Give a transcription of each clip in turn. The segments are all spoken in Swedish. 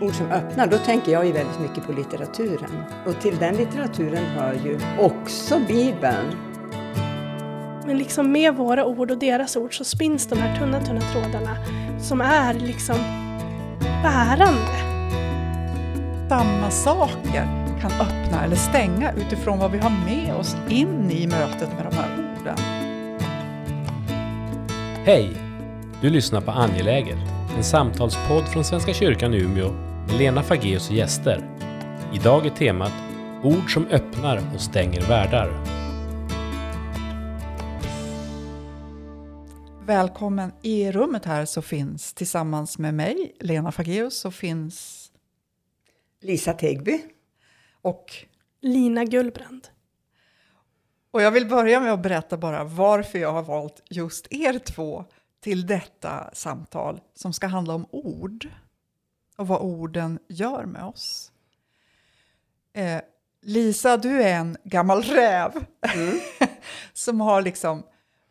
ord som öppnar, då tänker jag ju väldigt mycket på litteraturen. Och till den litteraturen hör ju också Bibeln. Men liksom med våra ord och deras ord så spinns de här tunna, tunna trådarna som är liksom bärande. Samma saker kan öppna eller stänga utifrån vad vi har med oss in i mötet med de här orden. Hej! Du lyssnar på Angeläget, en samtalspodd från Svenska kyrkan i Umeå Lena Fageus och gäster. Idag är temat Ord som öppnar och stänger världar. Välkommen! I rummet här så finns tillsammans med mig, Lena Fageus, så finns Lisa Tegby. och Lina Gullbrand. Och jag vill börja med att berätta bara varför jag har valt just er två till detta samtal som ska handla om ord och vad orden gör med oss. Eh, Lisa, du är en gammal räv som har liksom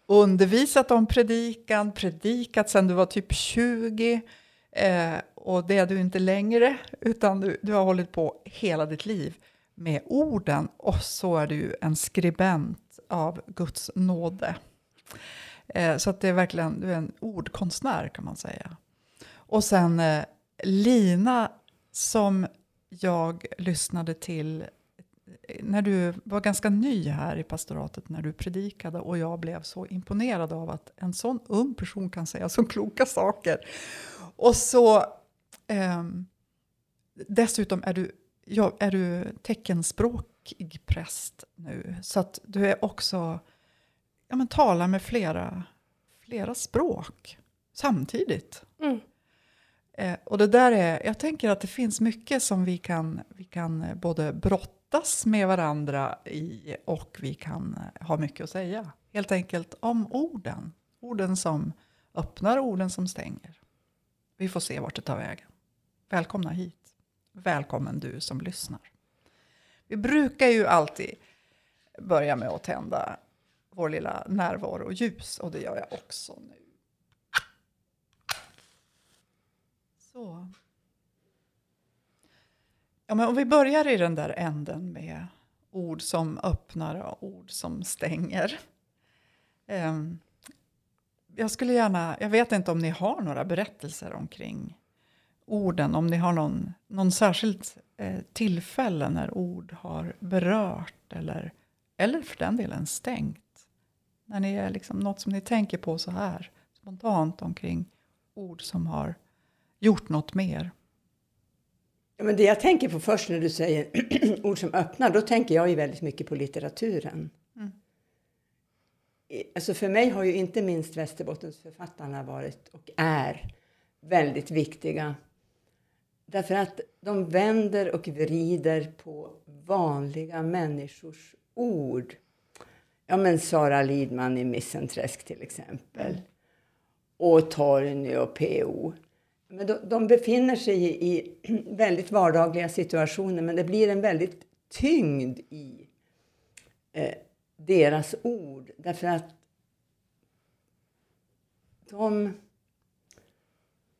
undervisat om predikan, predikat sedan du var typ 20 eh, och det är du inte längre utan du, du har hållit på hela ditt liv med orden och så är du en skribent av Guds nåde. Eh, så att det är verkligen, du är en ordkonstnär kan man säga. Och sen eh, Lina som jag lyssnade till när du var ganska ny här i pastoratet när du predikade och jag blev så imponerad av att en sån ung person kan säga så kloka saker. Och så eh, dessutom är du ja, är du teckenspråkig präst nu. Så att du är också, ja men talar med flera, flera språk samtidigt. Mm. Eh, och det där är, jag tänker att det finns mycket som vi kan, vi kan eh, både brottas med varandra i och vi kan eh, ha mycket att säga. Helt enkelt om orden. Orden som öppnar, orden som stänger. Vi får se vart det tar vägen. Välkomna hit. Välkommen du som lyssnar. Vi brukar ju alltid börja med att tända vår lilla närvaro och ljus och det gör jag också nu. Så. Ja, men om vi börjar i den där änden med ord som öppnar och ord som stänger. Um, jag skulle gärna, jag vet inte om ni har några berättelser omkring orden, om ni har någon, någon särskilt eh, tillfälle när ord har berört eller, eller för den delen stängt. När ni är liksom något som ni tänker på så här spontant omkring ord som har gjort något mer. Ja, men det jag tänker på först när du säger ord som öppnar, då tänker jag ju väldigt mycket på litteraturen. Mm. Alltså för mig har ju inte minst Västerbottensförfattarna varit och är väldigt viktiga. Därför att de vänder och vrider på vanliga människors ord. Ja, men Sara Lidman i Missenträsk till exempel. Och Torgny och P.O. Men de, de befinner sig i, i väldigt vardagliga situationer men det blir en väldigt tyngd i eh, deras ord. Därför att de,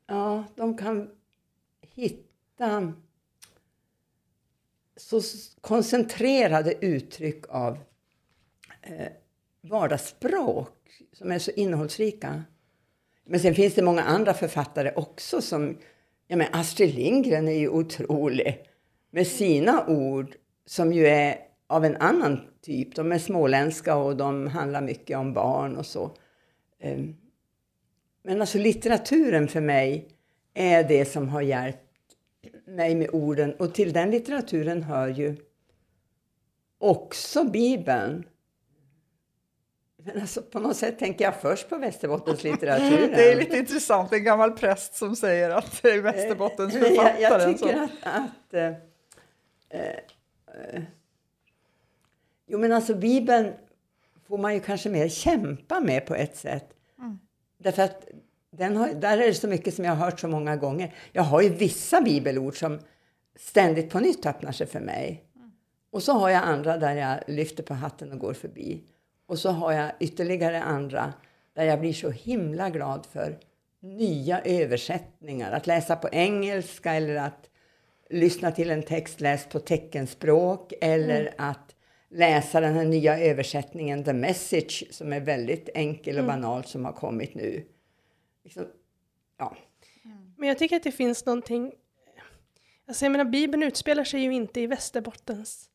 ja, de kan hitta så koncentrerade uttryck av eh, vardagsspråk som är så innehållsrika. Men sen finns det många andra författare också som, ja men Astrid Lindgren är ju otrolig med sina ord som ju är av en annan typ. De är småländska och de handlar mycket om barn och så. Ehm, men alltså litteraturen för mig är det som har hjälpt mig med orden och till den litteraturen hör ju också Bibeln. Men alltså på något sätt tänker jag först på Västerbottenslitteraturen. Det är lite intressant, en gammal präst som säger att det är Västerbottens Men jag, författare. jag tycker så. att... att eh, eh, eh, jo, men alltså Bibeln får man ju kanske mer kämpa med på ett sätt. Därför att den har, där är det så mycket som jag har hört så många gånger. Jag har ju vissa bibelord som ständigt på nytt öppnar sig för mig. Och så har jag andra där jag lyfter på hatten och går förbi. Och så har jag ytterligare andra där jag blir så himla glad för nya översättningar. Att läsa på engelska eller att lyssna till en text läst på teckenspråk eller att läsa den här nya översättningen The Message som är väldigt enkel och banal som har kommit nu. Liksom, ja. Men jag tycker att det finns någonting... Alltså jag menar, Bibeln utspelar sig ju inte i Västerbottens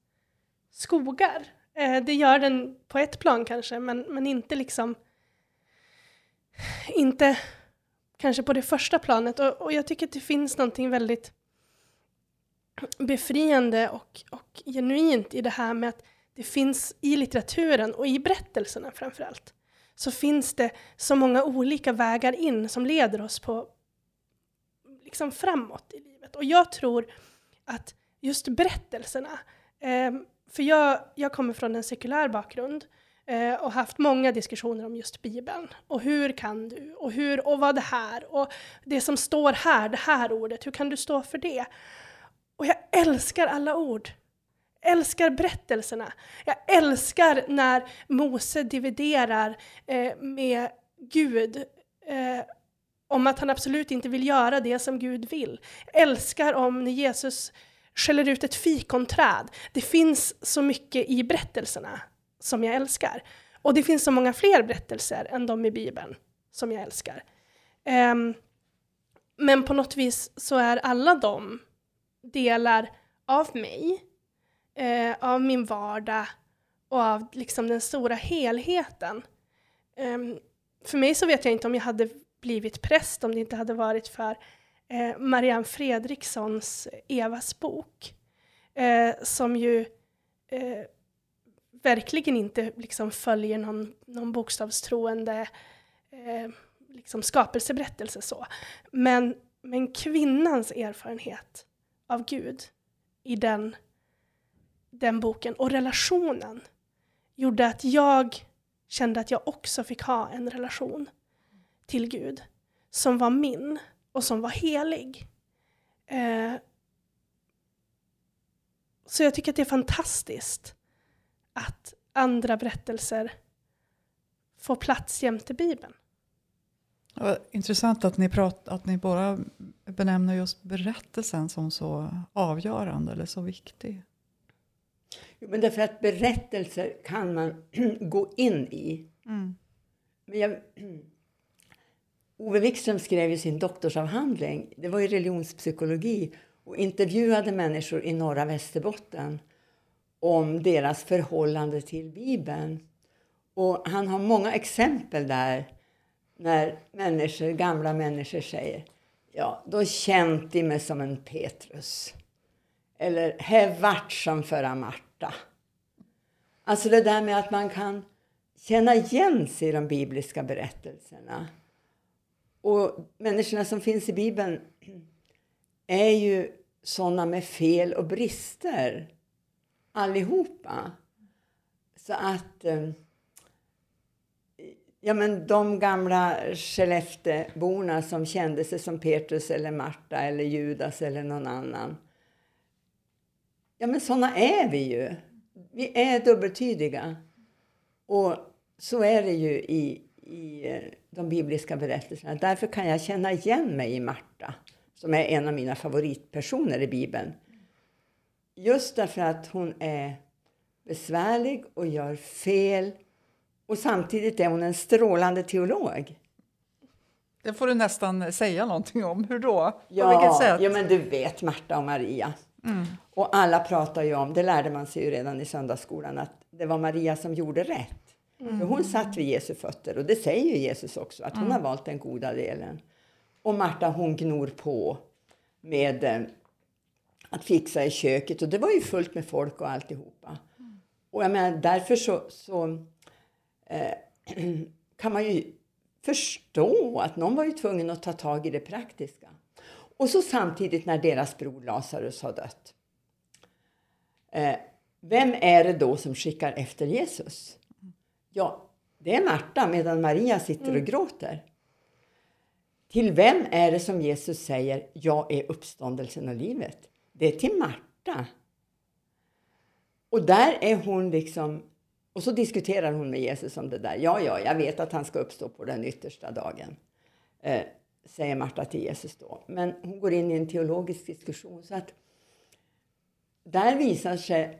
skogar. Eh, det gör den på ett plan kanske, men, men inte liksom... Inte kanske på det första planet. Och, och jag tycker att det finns någonting väldigt befriande och, och genuint i det här med att det finns i litteraturen och i berättelserna framför allt så finns det så många olika vägar in som leder oss på liksom framåt i livet. Och jag tror att just berättelserna, eh, för jag, jag kommer från en sekulär bakgrund eh, och haft många diskussioner om just Bibeln. Och hur kan du? Och hur och vad det här? Och det som står här, det här ordet, hur kan du stå för det? Och jag älskar alla ord. Älskar berättelserna. Jag älskar när Mose dividerar eh, med Gud eh, om att han absolut inte vill göra det som Gud vill. Jag älskar om när Jesus skäller ut ett fikonträd. Det finns så mycket i berättelserna som jag älskar. Och det finns så många fler berättelser än de i Bibeln som jag älskar. Um, men på något vis så är alla de delar av mig, eh, av min vardag och av liksom den stora helheten. Um, för mig så vet jag inte om jag hade blivit präst om det inte hade varit för eh, Marianne Fredrikssons Evas bok. Eh, som ju eh, verkligen inte liksom följer någon, någon bokstavstroende eh, liksom skapelseberättelse så. Men, men kvinnans erfarenhet av Gud i den, den boken och relationen gjorde att jag kände att jag också fick ha en relation till Gud som var min och som var helig. Eh, så jag tycker att det är fantastiskt att andra berättelser får plats jämte Bibeln. Ja, intressant att ni, prat, att ni bara benämner just berättelsen som så avgörande eller så viktig. Jo, men därför att berättelser kan man gå in i. Mm. Men jag, Ove Wikström skrev ju sin doktorsavhandling, det var i religionspsykologi, och intervjuade människor i norra Västerbotten om deras förhållande till Bibeln. Och han har många exempel där när människor, gamla människor säger ja, då känt de mig som en Petrus. Eller he vart som förra Marta. Alltså det där med att man kan känna igen sig i de bibliska berättelserna. Och människorna som finns i Bibeln är ju sådana med fel och brister. Allihopa. Så att... Eh, ja, men de gamla Skellefteborna som kände sig som Petrus eller Marta eller Judas eller någon annan. Ja, men sådana är vi ju. Vi är dubbeltydiga. Och så är det ju i, i eh, de bibliska berättelserna. Därför kan jag känna igen mig i Marta, som är en av mina favoritpersoner i Bibeln. Just därför att hon är besvärlig och gör fel och samtidigt är hon en strålande teolog. Det får du nästan säga någonting om. Hur då? Ja, På vilket sätt? ja men du vet Marta och Maria. Mm. Och alla pratar ju om, det lärde man sig ju redan i söndagsskolan, att det var Maria som gjorde rätt. Mm. Hon satt vid Jesu fötter och det säger Jesus också, att hon Mm. har valt den goda delen. Och Marta hon gnor på med eh, att fixa i köket och det var ju fullt med folk och alltihopa. Och jag menar därför så, så eh, kan man ju förstå att någon var ju tvungen att ta tag i det praktiska. Och så samtidigt när deras bror Lazarus har dött. Eh, vem är det då som skickar efter Jesus? Ja, det är Marta medan Maria sitter och gråter. Till vem är det som Jesus säger jag är uppståndelsen och livet? Det är till Marta. Och där är hon liksom, och så diskuterar hon med Jesus om det där. Ja, ja, jag vet att han ska uppstå på den yttersta dagen. Eh, säger Marta till Jesus då. Men hon går in i en teologisk diskussion. Så att där visar sig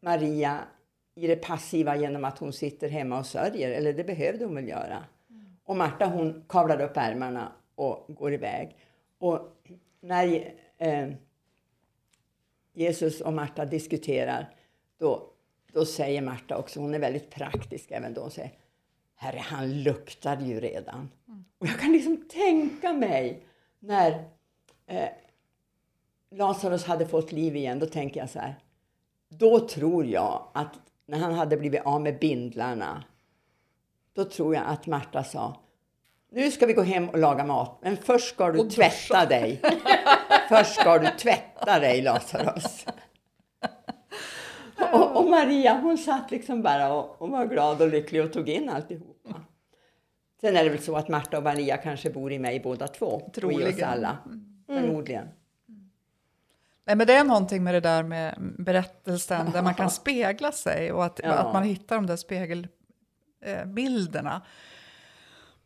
Maria i det passiva genom att hon sitter hemma och sörjer, eller det behövde hon väl göra. Och Marta hon kavlar upp ärmarna och går iväg. Och när eh, Jesus och Marta diskuterar, då, då säger Marta också, hon är väldigt praktisk även då, hon säger Herre, han luktar ju redan. Och jag kan liksom tänka mig när eh, Lazarus hade fått liv igen, då tänker jag så här. Då tror jag att när han hade blivit av med bindlarna, då tror jag att Marta sa nu ska vi gå hem och laga mat, men först ska du tvätta dig. först ska du tvätta dig, Lazarus. och, och, Maria, hon satt liksom bara och, och, var glad och lycklig och tog in alltihopa. Sen är det väl så att Marta och Maria kanske bor i mig båda två. Troligen. Och i oss alla. Mm. Förmodligen. Nej, men det är någonting med det där med berättelsen där man kan spegla sig och att, ja. att man hittar de där spegelbilderna.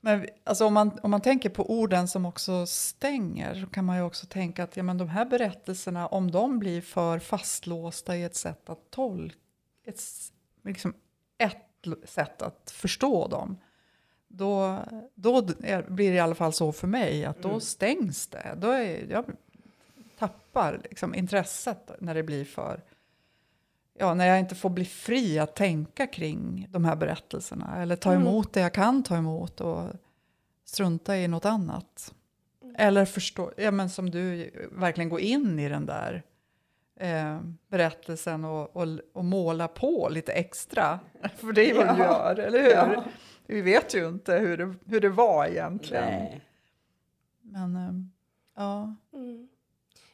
Men alltså om, man, om man tänker på orden som också stänger så kan man ju också tänka att ja, men de här berättelserna, om de blir för fastlåsta i ett sätt att tolka, ett, liksom ett sätt att förstå dem, då, då blir det i alla fall så för mig att då mm. stängs det. Då är, jag tappar liksom intresset när det blir för ja, när jag inte får bli fri att tänka kring de här berättelserna eller ta mm. emot mm. det jag kan ta emot och strunta i något annat. Mm. Eller förstå, ja, men som du verkligen går in i den där eh, berättelsen och, och, och, måla på lite extra. För det är vad ja. du gör, eller hur? Ja. Vi vet ju inte hur det, hur det var egentligen. Nej. Men, eh, ja. Mm.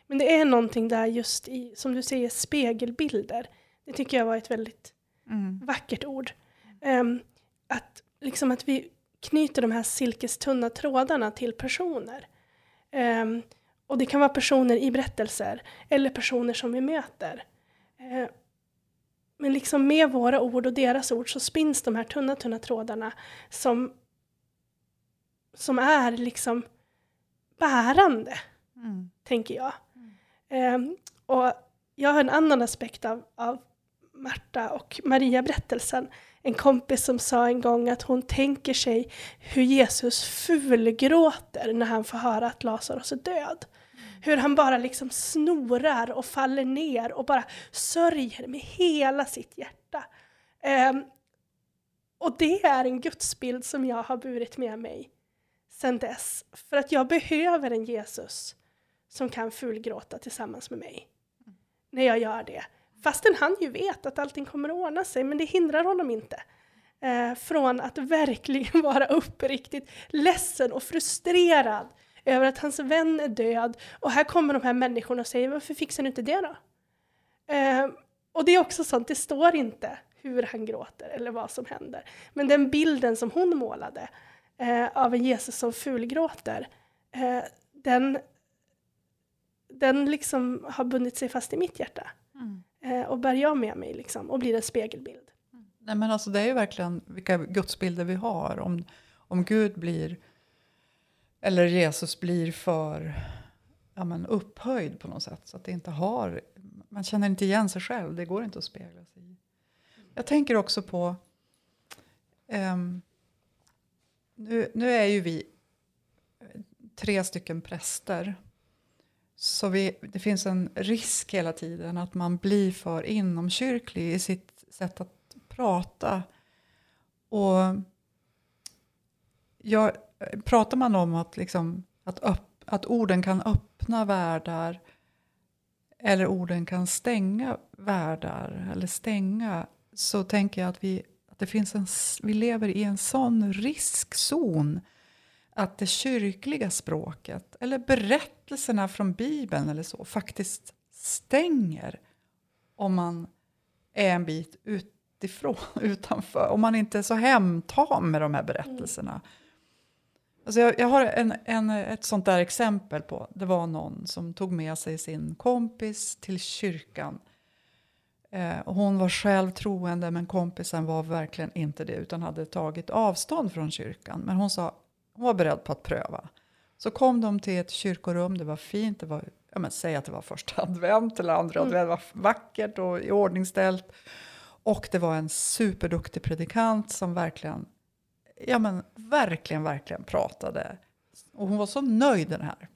Men det är någonting där just i, som du säger, spegelbilder. Det tycker jag var ett väldigt mm. vackert ord. Um, att, liksom att vi knyter de här silkestunna trådarna till personer. Um, och det kan vara personer i berättelser eller personer som vi möter. Uh, men liksom med våra ord och deras ord så spinns de här tunna, tunna trådarna som, som är liksom bärande, mm. tänker jag. Mm. Um, och jag har en annan aspekt av, av Marta och Maria-berättelsen. En kompis som sa en gång att hon tänker sig hur Jesus fulgråter när han får höra att Lazarus är död. Hur han bara liksom snorar och faller ner och bara sörjer med hela sitt hjärta. Um, och det är en gudsbild som jag har burit med mig sedan dess. För att jag behöver en Jesus som kan fulgråta tillsammans med mig. När jag gör det. Fastän han ju vet att allting kommer att ordna sig, men det hindrar honom inte. Eh, från att verkligen vara uppriktigt ledsen och frustrerad över att hans vän är död. Och här kommer de här människorna och säger varför fixar du inte det då? Eh, och det är också sånt, det står inte hur han gråter eller vad som händer. Men den bilden som hon målade eh, av en Jesus som fulgråter, eh, den, den liksom har bundit sig fast i mitt hjärta. Mm. Eh, och bär jag med mig liksom, och blir en spegelbild. Nej, men alltså, det är ju verkligen vilka gudsbilder vi har. Om, om Gud blir, eller Jesus blir för ja, men upphöjd på något sätt. Så att det inte har, man känner inte igen sig själv, det går inte att spegla sig i. Jag tänker också på, um, nu, nu är ju vi tre stycken präster så vi, det finns en risk hela tiden att man blir för inomkyrklig i sitt sätt att prata. Och jag, pratar man om att, liksom, att, upp, att orden kan öppna världar eller orden kan stänga världar eller stänga så tänker jag att vi, att det finns en, vi lever i en sån riskzon att det kyrkliga språket eller berättelserna från Bibeln eller så faktiskt stänger om man är en bit utifrån, utanför. Om man inte är så hemtam med de här berättelserna. Alltså jag, jag har en, en, ett sånt där exempel på, det var någon som tog med sig sin kompis till kyrkan. Eh, och hon var själv troende men kompisen var verkligen inte det utan hade tagit avstånd från kyrkan. Men hon sa, hon var beredd på att pröva. Så kom de till ett kyrkorum, det var fint, det var ja, men, säg att det var första advent eller andra advent, det var vackert och iordningställt. Och det var en superduktig predikant som verkligen, ja men verkligen, verkligen pratade. Och hon var så nöjd den här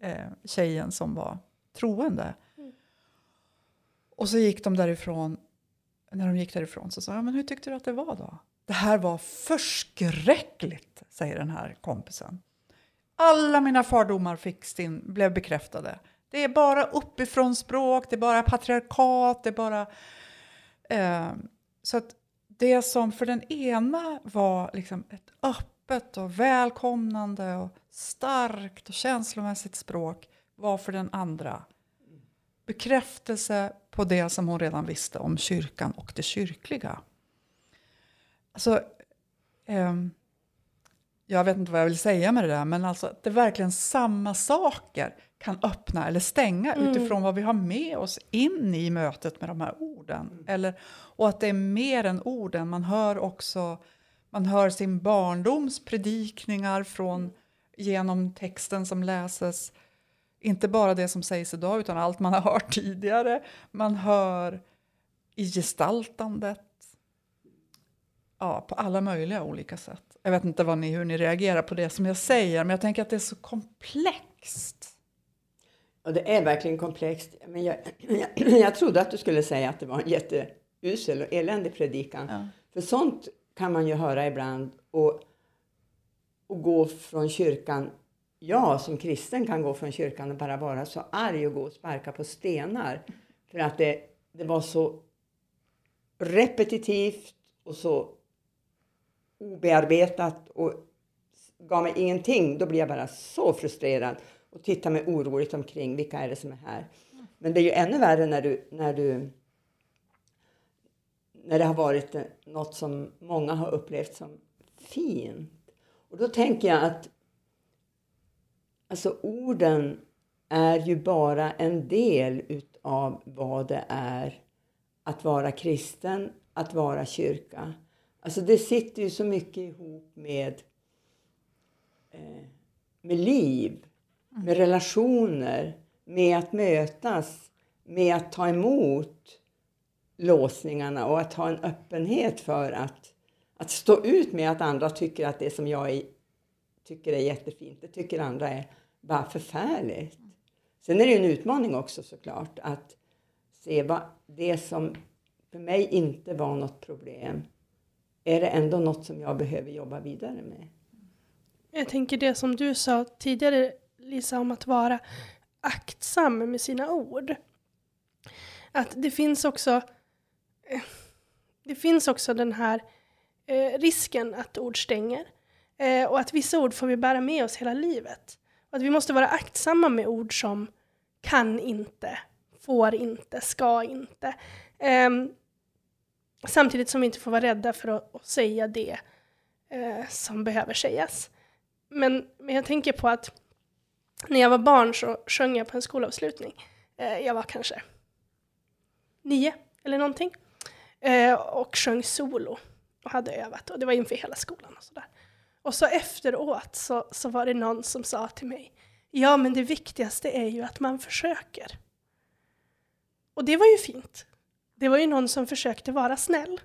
eh, tjejen som var troende. Och så gick de därifrån, när de gick därifrån så sa jag, men hur tyckte du att det var då? Det här var förskräckligt, säger den här kompisen. Alla mina fördomar fick sin, blev bekräftade. Det är bara uppifrån språk, det är bara patriarkat, det är bara... Eh, så att det som för den ena var liksom ett öppet och välkomnande och starkt och känslomässigt språk var för den andra bekräftelse på det som hon redan visste om kyrkan och det kyrkliga. Alltså, eh, jag vet inte vad jag vill säga med det där, men alltså att det är verkligen samma saker kan öppna eller stänga mm. utifrån vad vi har med oss in i mötet med de här orden. Mm. Eller, och att det är mer än orden, man hör också man hör sin barndoms predikningar från, genom texten som läses. Inte bara det som sägs idag, utan allt man har hört tidigare. Man hör i gestaltandet. Ja, på alla möjliga olika sätt. Jag vet inte vad ni, hur ni reagerar på det som jag säger, men jag tänker att det är så komplext. Och det är verkligen komplext. Men jag, jag, jag trodde att du skulle säga att det var en jätteusel och eländig predikan. Ja. För sånt kan man ju höra ibland. Och, och gå från kyrkan. Jag som kristen kan gå från kyrkan och bara vara så arg och gå och sparka på stenar. För att det, det var så repetitivt och så obearbetat och gav mig ingenting. Då blir jag bara så frustrerad och tittar mig oroligt omkring. Vilka är det som är här? Men det är ju ännu värre när du, när du när det har varit eh, något som många har upplevt som fint. Och då tänker jag att alltså orden är ju bara en del utav vad det är att vara kristen, att vara kyrka. Alltså det sitter ju så mycket ihop med, eh, med liv, med relationer, med att mötas, med att ta emot låsningarna och att ha en öppenhet för att, att stå ut med att andra tycker att det som jag är, tycker är jättefint, det tycker andra är bara förfärligt. Sen är det en utmaning också såklart att se vad det som för mig inte var något problem, är det ändå något som jag behöver jobba vidare med? Jag tänker det som du sa tidigare Lisa om att vara aktsam med sina ord. Att det finns också eh, det finns också den här eh, risken att ord stänger. Eh, och att vissa ord får vi bära med oss hela livet. Och att vi måste vara aktsamma med ord som kan inte, får inte, ska inte. Eh, samtidigt som vi inte får vara rädda för att, att säga det eh, som behöver sägas. Men, men jag tänker på att när jag var barn så sjöng jag på en skolavslutning. Eh, jag var kanske nio eller någonting. Eh, och sjöng solo och hade övat och det var inför hela skolan och sådär. Och så efteråt så, så var det någon som sa till mig, ja men det viktigaste är ju att man försöker. Och det var ju fint. Det var ju någon som försökte vara snäll.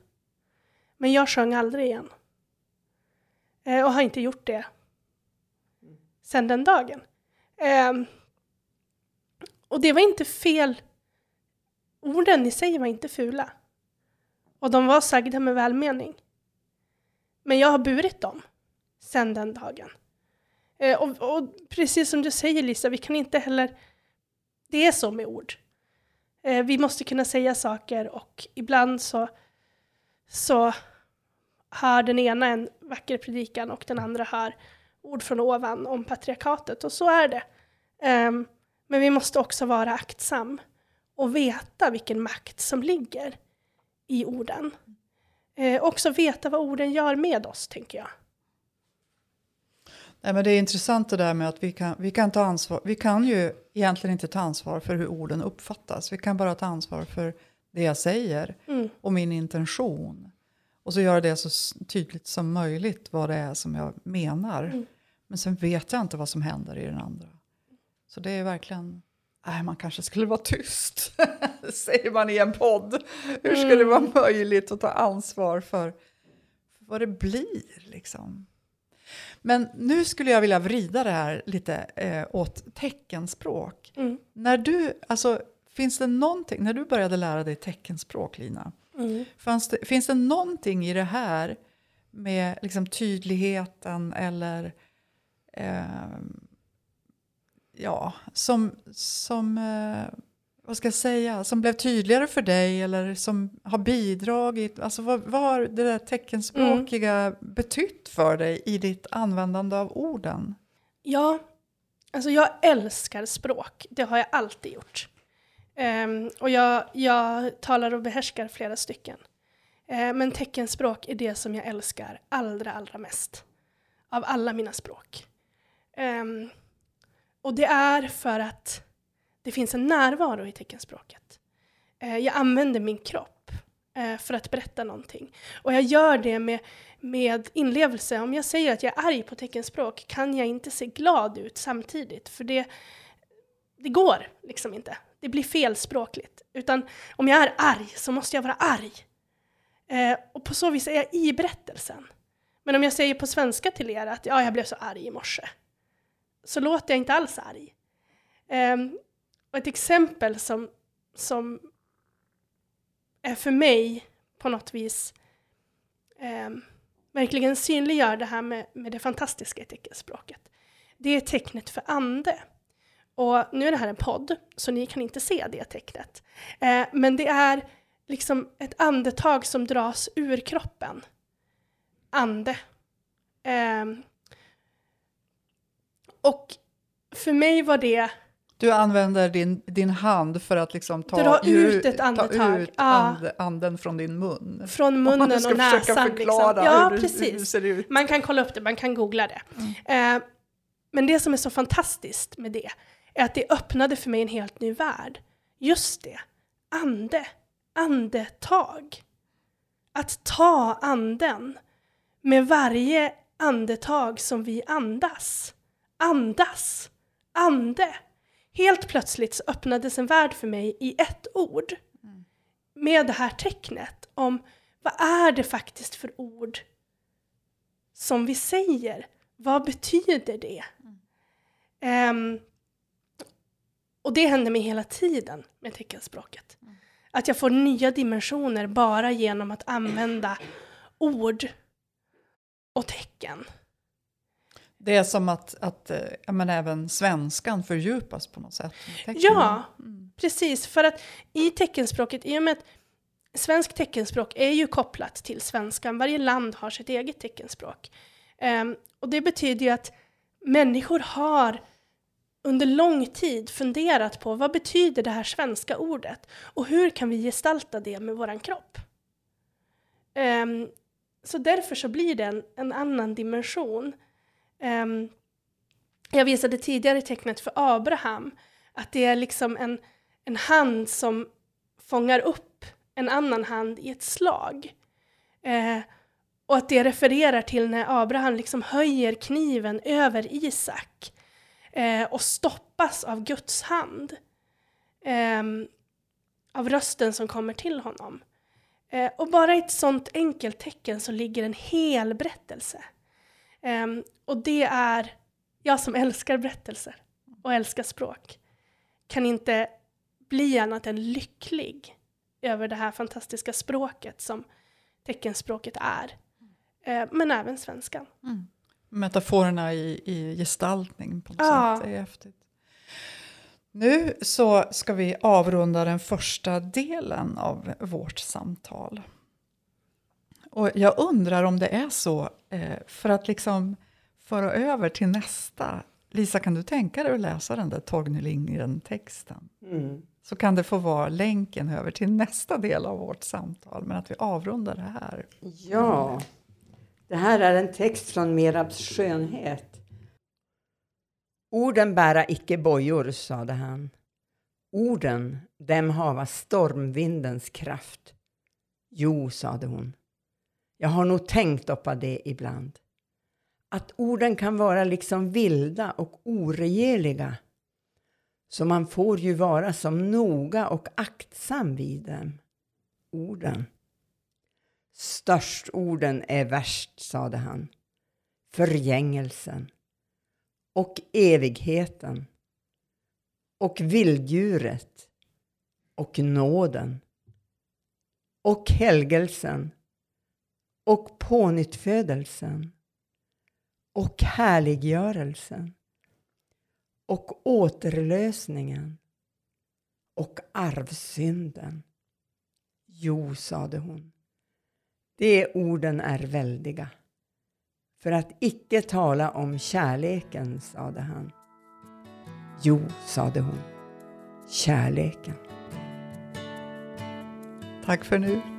Men jag sjöng aldrig igen. Eh, och har inte gjort det sen den dagen. Eh, och det var inte fel. Orden i sig var inte fula. Och de var sagda med välmening. Men jag har burit dem sen den dagen. Eh, och, och, precis som du säger Lisa, vi kan inte heller... Det är så med ord. Eh, vi måste kunna säga saker och ibland så, så hör den ena en vacker predikan och den andra hör ord från ovan om patriarkatet. Och så är det. Eh, men vi måste också vara aktsam och veta vilken makt som ligger i orden. Eh, också veta vad orden gör med oss, tänker jag. Nej, men det är intressant det där med att vi kan, vi kan ta ansvar. Vi kan ju egentligen inte ta ansvar för hur orden uppfattas. Vi kan bara ta ansvar för det jag säger mm. och min intention. Och så göra det så tydligt som möjligt vad det är som jag menar. Mm. Men sen vet jag inte vad som händer i den andra. Så det är verkligen Nej, man kanske skulle vara tyst, säger man i en podd. Hur ska det vara möjligt att ta ansvar för, för vad det blir? Liksom? Men nu skulle jag vilja vrida det här lite eh, åt teckenspråk. Mm. När du, alltså, finns det någonting, när du började lära dig teckenspråk, Lina, Mm. det, finns det någonting i det här med liksom, tydligheten eller ehm, ja, som, som eh, vad ska jag säga, som blev tydligare för dig eller som har bidragit? Alltså vad, vad har det där teckenspråkiga betytt för dig i ditt användande av orden? Ja, alltså jag älskar språk. Det har jag alltid gjort. Ehm, och jag, jag talar och behärskar flera stycken. Eh, men teckenspråk är det som jag älskar allra, allra mest. Av alla mina språk. Ehm, och det är för att det finns en närvaro i teckenspråket. Eh, jag använder min kropp eh, för att berätta någonting. Och jag gör det med, med inlevelse. Om jag säger att jag är arg på teckenspråk kan jag inte se glad ut samtidigt. För det, det går liksom inte. Det blir felspråkligt. Utan om jag är arg så måste jag vara arg. Eh, och på så vis är jag i berättelsen. Men om jag säger på svenska till er att ja, jag blev så arg i morse. Så låter jag inte alls arg. Eh, och ett exempel som, som är för mig på något vis eh, verkligen synliggör det här med, med det fantastiska i teckenspråket. Det är tecknet för ande. Och nu är det här en podd, så ni kan inte se det tecknet. Eh, men det är liksom ett andetag som dras ur kroppen. Ande. Eh, och för mig var det du använder din, din hand för att liksom ta, Dra ut ett ta andetag. ut Ja. and, anden från din mun. från Om munnen du ska och försöka näsan. förklara Liksom. Ja, hur, det, hur det precis. ser ut. Man kan kolla upp det, man kan googla det. Eh, men det som är så fantastiskt med det är att det öppnade för mig en helt ny värld. Just det, ande, andetag. Att ta anden med varje andetag som vi andas. Andas, ande. Helt plötsligt så öppnades en värld för mig i ett ord. Med det här tecknet om vad är det faktiskt för ord som vi säger? Vad betyder det? Ehm, och det händer mig hela tiden med teckenspråket. Att jag får nya dimensioner bara genom att använda ord och tecken. Det är som att, att eh, men även svenskan fördjupas på något sätt. Ja, precis. För att i teckenspråket, i och med att svensk teckenspråk är ju kopplat till svenskan, varje land har sitt eget teckenspråk. Ehm, och det betyder ju att människor har under lång tid funderat på vad betyder det här svenska ordet och hur kan vi gestalta det med våran kropp? Ehm, så därför så blir det en, en annan dimension. Um, jag visade tidigare tecknet för Abraham, att det är liksom en, en hand som fångar upp en annan hand i ett slag. Uh, och att det refererar till när Abraham liksom höjer kniven över Isak eh, och stoppas av Guds hand. Ehm, av rösten som kommer till honom. Eh, och bara i ett sånt enkelt tecken så ligger en hel berättelse. Ehm, och det är, jag som älskar berättelser och älskar språk, kan inte bli annat än lycklig över det här fantastiska språket som teckenspråket är. Eh, men även svenskan. Metaforerna i, i gestaltning på något Ja. sätt. Det är häftigt. Nu så ska vi avrunda den första delen av vårt samtal. Och jag undrar om det är så, eh, för att liksom föra över till nästa. Lisa, kan du tänka dig att läsa den där Torgny Lindgren-texten? Mm. Så kan det få vara länken över till nästa del av vårt samtal, men att vi avrundar det här. Ja, det här är en text från Merabs skönhet. Orden bära icke bojor, sade han. Orden, dem hava stormvindens kraft. Jo, sade hon. Jag har nog tänkt på det ibland. Att orden kan vara liksom vilda och oregeliga. Så man får ju vara som noga och aktsam vid dem. Orden. Störst orden är värst, sade han. Förgängelsen och evigheten och vilddjuret och nåden och helgelsen och pånyttfödelsen och härliggörelsen och återlösningen och arvsynden. Jo, sade hon, de orden är väldiga. För att icke tala om kärleken, sade han. Jo, sade hon, kärleken. Tack för nu.